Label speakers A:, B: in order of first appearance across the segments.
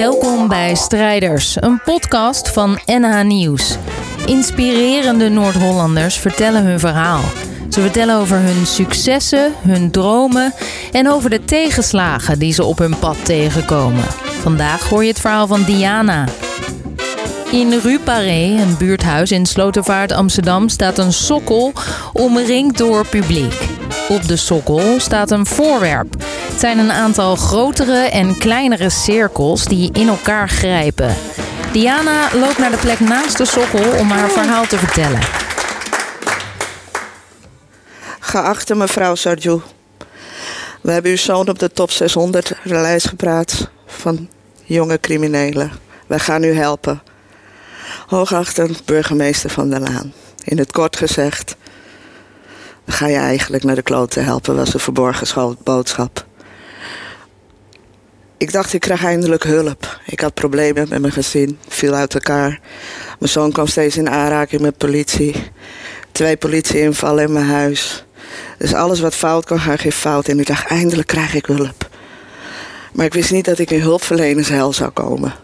A: Welkom bij Strijders, een podcast van NH Nieuws. Inspirerende Noord-Hollanders vertellen hun verhaal. Ze vertellen over hun successen, hun dromen en over de tegenslagen die ze op hun pad tegenkomen. Vandaag hoor je het verhaal van Diana. In Rue Paré, een buurthuis in Slotervaart, Amsterdam, staat een sokkel omringd door publiek. Op de sokkel staat een voorwerp. Het zijn een aantal grotere en kleinere cirkels die in elkaar grijpen. Diana loopt naar de plek naast de sokkel om haar verhaal te vertellen.
B: Geachte mevrouw Sarjou, we hebben uw zoon op de top 600 lijst gepraat van jonge criminelen. Wij gaan u helpen. Hoogachte burgemeester van der Laan. In het kort gezegd, ga je eigenlijk naar de kloot te helpen, was de verborgen boodschap. Ik dacht, ik krijg eindelijk hulp. Ik had problemen met mijn gezin, viel uit elkaar. Mijn zoon kwam steeds in aanraking met politie. Twee politieinvallen in mijn huis. Dus alles wat fout kan gaan, geen fout. En ik dacht, eindelijk krijg ik hulp. Maar ik wist niet dat ik in hulpverlenershel zou komen.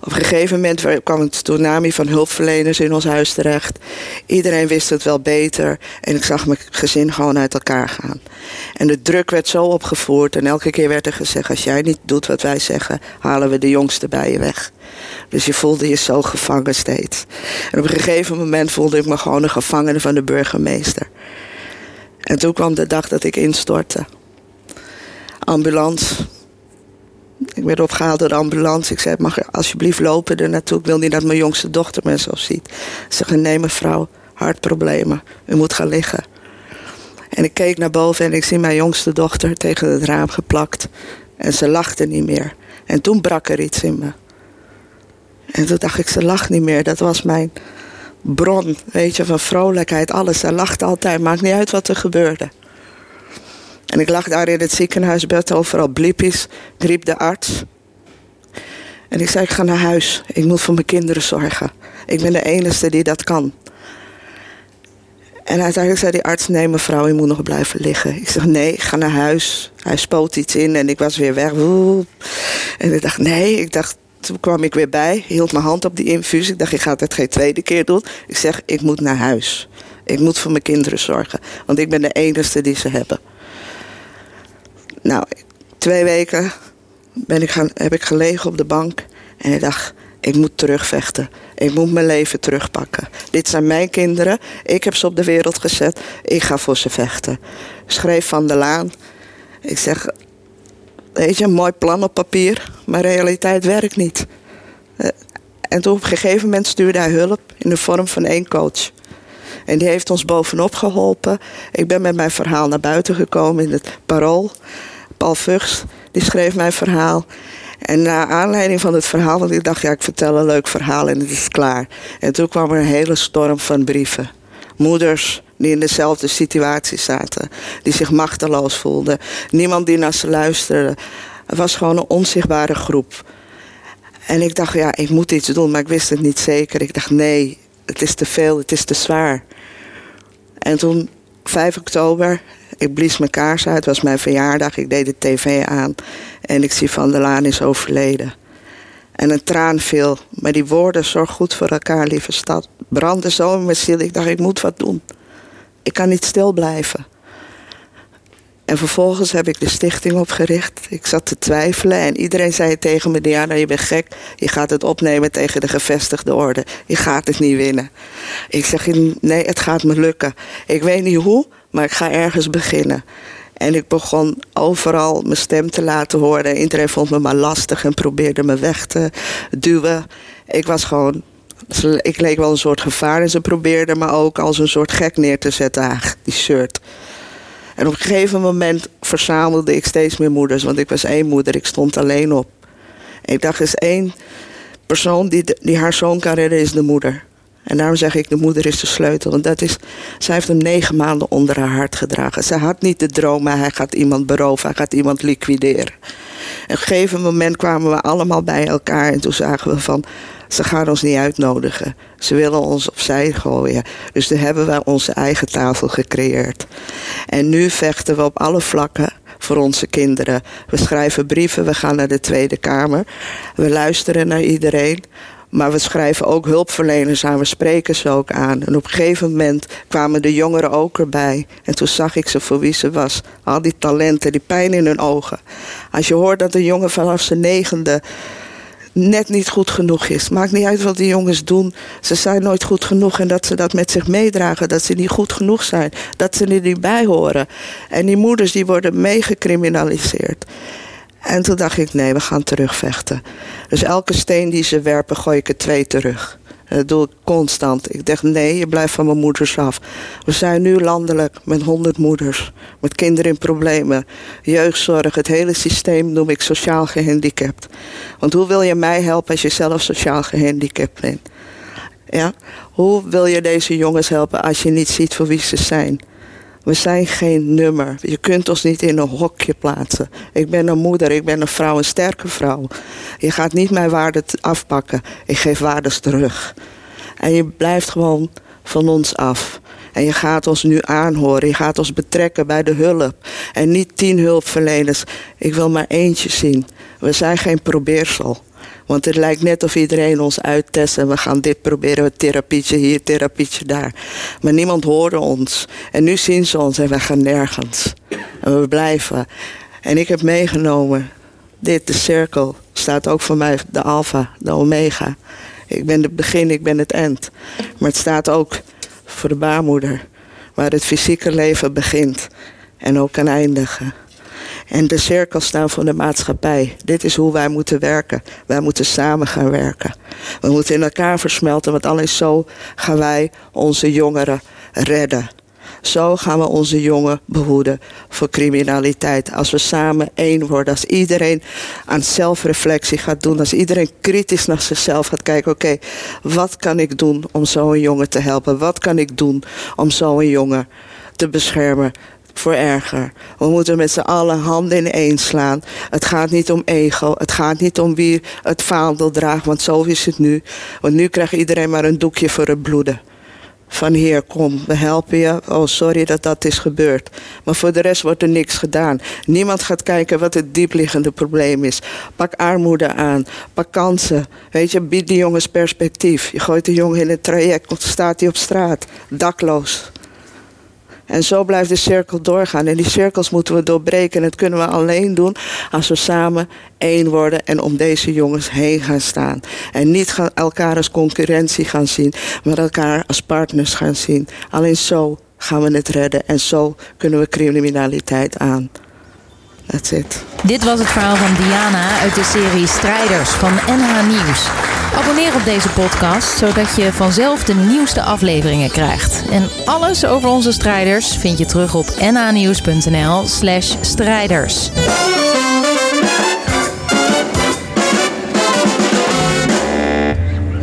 B: Op een gegeven moment kwam een tsunami van hulpverleners in ons huis terecht. Iedereen wist het wel beter. En ik zag mijn gezin gewoon uit elkaar gaan. En de druk werd zo opgevoerd. En elke keer werd er gezegd: als jij niet doet wat wij zeggen, halen we de jongste bij je weg. Dus je voelde je zo gevangen steeds. En op een gegeven moment voelde ik me gewoon een gevangene van de burgemeester. En toen kwam de dag dat ik instortte. Ambulance ik werd opgehaald door de ambulance. Ik zei, mag je alsjeblieft lopen er naartoe? Ik wil niet dat mijn jongste dochter me zo ziet. Ze zei, nee mevrouw, hartproblemen. U moet gaan liggen. En ik keek naar boven en ik zie mijn jongste dochter tegen het raam geplakt. En ze lachte niet meer. En toen brak er iets in me. En toen dacht ik, ze lacht niet meer. Dat was mijn bron, weet je, van vrolijkheid, alles. Ze lacht altijd, maakt niet uit wat er gebeurde. En ik lag daar in het ziekenhuisbed, overal bliepjes. Riep de arts. En ik zei, ik ga naar huis. Ik moet voor mijn kinderen zorgen. Ik ben de enige die dat kan. En uiteindelijk zei die arts, nee mevrouw, u moet nog blijven liggen. Ik zeg, nee, ik ga naar huis. Hij spoot iets in en ik was weer weg. En ik dacht, nee, ik dacht, toen kwam ik weer bij, hield mijn hand op die infuus. Ik dacht, ik ga het geen tweede keer doen. Ik zeg, ik moet naar huis. Ik moet voor mijn kinderen zorgen. Want ik ben de enige die ze hebben. Nou, twee weken ben ik gaan, heb ik gelegen op de bank en ik dacht, ik moet terugvechten. Ik moet mijn leven terugpakken. Dit zijn mijn kinderen. Ik heb ze op de wereld gezet. Ik ga voor ze vechten. Schreef Van der Laan. Ik zeg, weet je, een mooi plan op papier, maar realiteit werkt niet. Eh, en toen op een gegeven moment stuurde hij hulp in de vorm van één coach. En die heeft ons bovenop geholpen. Ik ben met mijn verhaal naar buiten gekomen in het Parool. Paul Vugs, die schreef mijn verhaal. En naar aanleiding van het verhaal, want ik dacht, ja, ik vertel een leuk verhaal en het is klaar. En toen kwam er een hele storm van brieven. Moeders die in dezelfde situatie zaten, die zich machteloos voelden. Niemand die naar ze luisterde. Het was gewoon een onzichtbare groep. En ik dacht, ja, ik moet iets doen, maar ik wist het niet zeker. Ik dacht, nee, het is te veel, het is te zwaar. En toen, 5 oktober, ik blies mijn kaars uit, het was mijn verjaardag. Ik deed de tv aan en ik zie Van der Laan is overleden. En een traan viel, maar die woorden, zorg goed voor elkaar, lieve stad, brandde zo in mijn ziel. Ik dacht, ik moet wat doen. Ik kan niet stil blijven. En vervolgens heb ik de stichting opgericht. Ik zat te twijfelen en iedereen zei tegen me: Diana, je bent gek. Je gaat het opnemen tegen de gevestigde orde. Je gaat het niet winnen. Ik zeg: Nee, het gaat me lukken. Ik weet niet hoe, maar ik ga ergens beginnen. En ik begon overal mijn stem te laten horen. Iedereen vond me maar lastig en probeerde me weg te duwen. Ik was gewoon. Ik leek wel een soort gevaar en ze probeerden me ook als een soort gek neer te zetten. die shirt. En op een gegeven moment verzamelde ik steeds meer moeders, want ik was één moeder, ik stond alleen op. En ik dacht, is één persoon die, die haar zoon kan redden, is de moeder. En daarom zeg ik, de moeder is de sleutel. Want dat is, zij heeft hem negen maanden onder haar hart gedragen. Ze had niet de droom, maar hij gaat iemand beroven, hij gaat iemand liquideren. En op een gegeven moment kwamen we allemaal bij elkaar en toen zagen we van, ze gaan ons niet uitnodigen. Ze willen ons opzij gooien. Dus toen hebben wij onze eigen tafel gecreëerd. En nu vechten we op alle vlakken voor onze kinderen. We schrijven brieven, we gaan naar de Tweede Kamer. We luisteren naar iedereen. Maar we schrijven ook hulpverleners aan, we spreken ze ook aan. En op een gegeven moment kwamen de jongeren ook erbij. En toen zag ik ze voor wie ze was. Al die talenten, die pijn in hun ogen. Als je hoort dat een jongen vanaf zijn negende net niet goed genoeg is. Maakt niet uit wat die jongens doen. Ze zijn nooit goed genoeg en dat ze dat met zich meedragen. Dat ze niet goed genoeg zijn. Dat ze er niet bij horen. En die moeders die worden meegecriminaliseerd. En toen dacht ik, nee, we gaan terugvechten. Dus elke steen die ze werpen, gooi ik er twee terug. Dat doe ik constant. Ik dacht, nee, je blijft van mijn moeders af. We zijn nu landelijk met honderd moeders. Met kinderen in problemen. Jeugdzorg, het hele systeem noem ik sociaal gehandicapt. Want hoe wil je mij helpen als je zelf sociaal gehandicapt bent? Ja? Hoe wil je deze jongens helpen als je niet ziet voor wie ze zijn? We zijn geen nummer. Je kunt ons niet in een hokje plaatsen. Ik ben een moeder, ik ben een vrouw, een sterke vrouw. Je gaat niet mijn waarden afpakken. Ik geef waardes terug. En je blijft gewoon van ons af. En je gaat ons nu aanhoren. Je gaat ons betrekken bij de hulp. En niet tien hulpverleners. Ik wil maar eentje zien. We zijn geen probeersel. Want het lijkt net of iedereen ons uittest en we gaan dit proberen, therapietje hier, therapietje daar. Maar niemand hoorde ons. En nu zien ze ons en we gaan nergens. En we blijven. En ik heb meegenomen, dit, de cirkel, staat ook voor mij de alfa, de omega. Ik ben het begin, ik ben het eind. Maar het staat ook voor de baarmoeder, waar het fysieke leven begint en ook kan eindigen. En de cirkels staan voor de maatschappij. Dit is hoe wij moeten werken. Wij moeten samen gaan werken. We moeten in elkaar versmelten, want alleen zo gaan wij onze jongeren redden. Zo gaan we onze jongen behoeden voor criminaliteit. Als we samen één worden, als iedereen aan zelfreflectie gaat doen, als iedereen kritisch naar zichzelf gaat kijken: oké, wat kan ik doen om zo'n jongen te helpen? Wat kan ik doen om zo'n jongen te beschermen? Voor erger. We moeten met z'n allen handen in één slaan. Het gaat niet om ego. Het gaat niet om wie het vaandel draagt. Want zo is het nu. Want nu krijgt iedereen maar een doekje voor het bloeden. Van hier, kom, we helpen je. Oh, sorry dat dat is gebeurd. Maar voor de rest wordt er niks gedaan. Niemand gaat kijken wat het diepliggende probleem is. Pak armoede aan. Pak kansen. Weet je, bied die jongens perspectief. Je gooit de jongen in het traject, staat hij op straat. Dakloos. En zo blijft de cirkel doorgaan. En die cirkels moeten we doorbreken. En dat kunnen we alleen doen als we samen één worden en om deze jongens heen gaan staan. En niet elkaar als concurrentie gaan zien, maar elkaar als partners gaan zien. Alleen zo gaan we het redden en zo kunnen we criminaliteit aan. That's it.
A: Dit was het verhaal van Diana uit de serie Strijders van NH Nieuws. Abonneer op deze podcast, zodat je vanzelf de nieuwste afleveringen krijgt. En alles over onze strijders vind je terug op nhnieuws.nl slash strijders.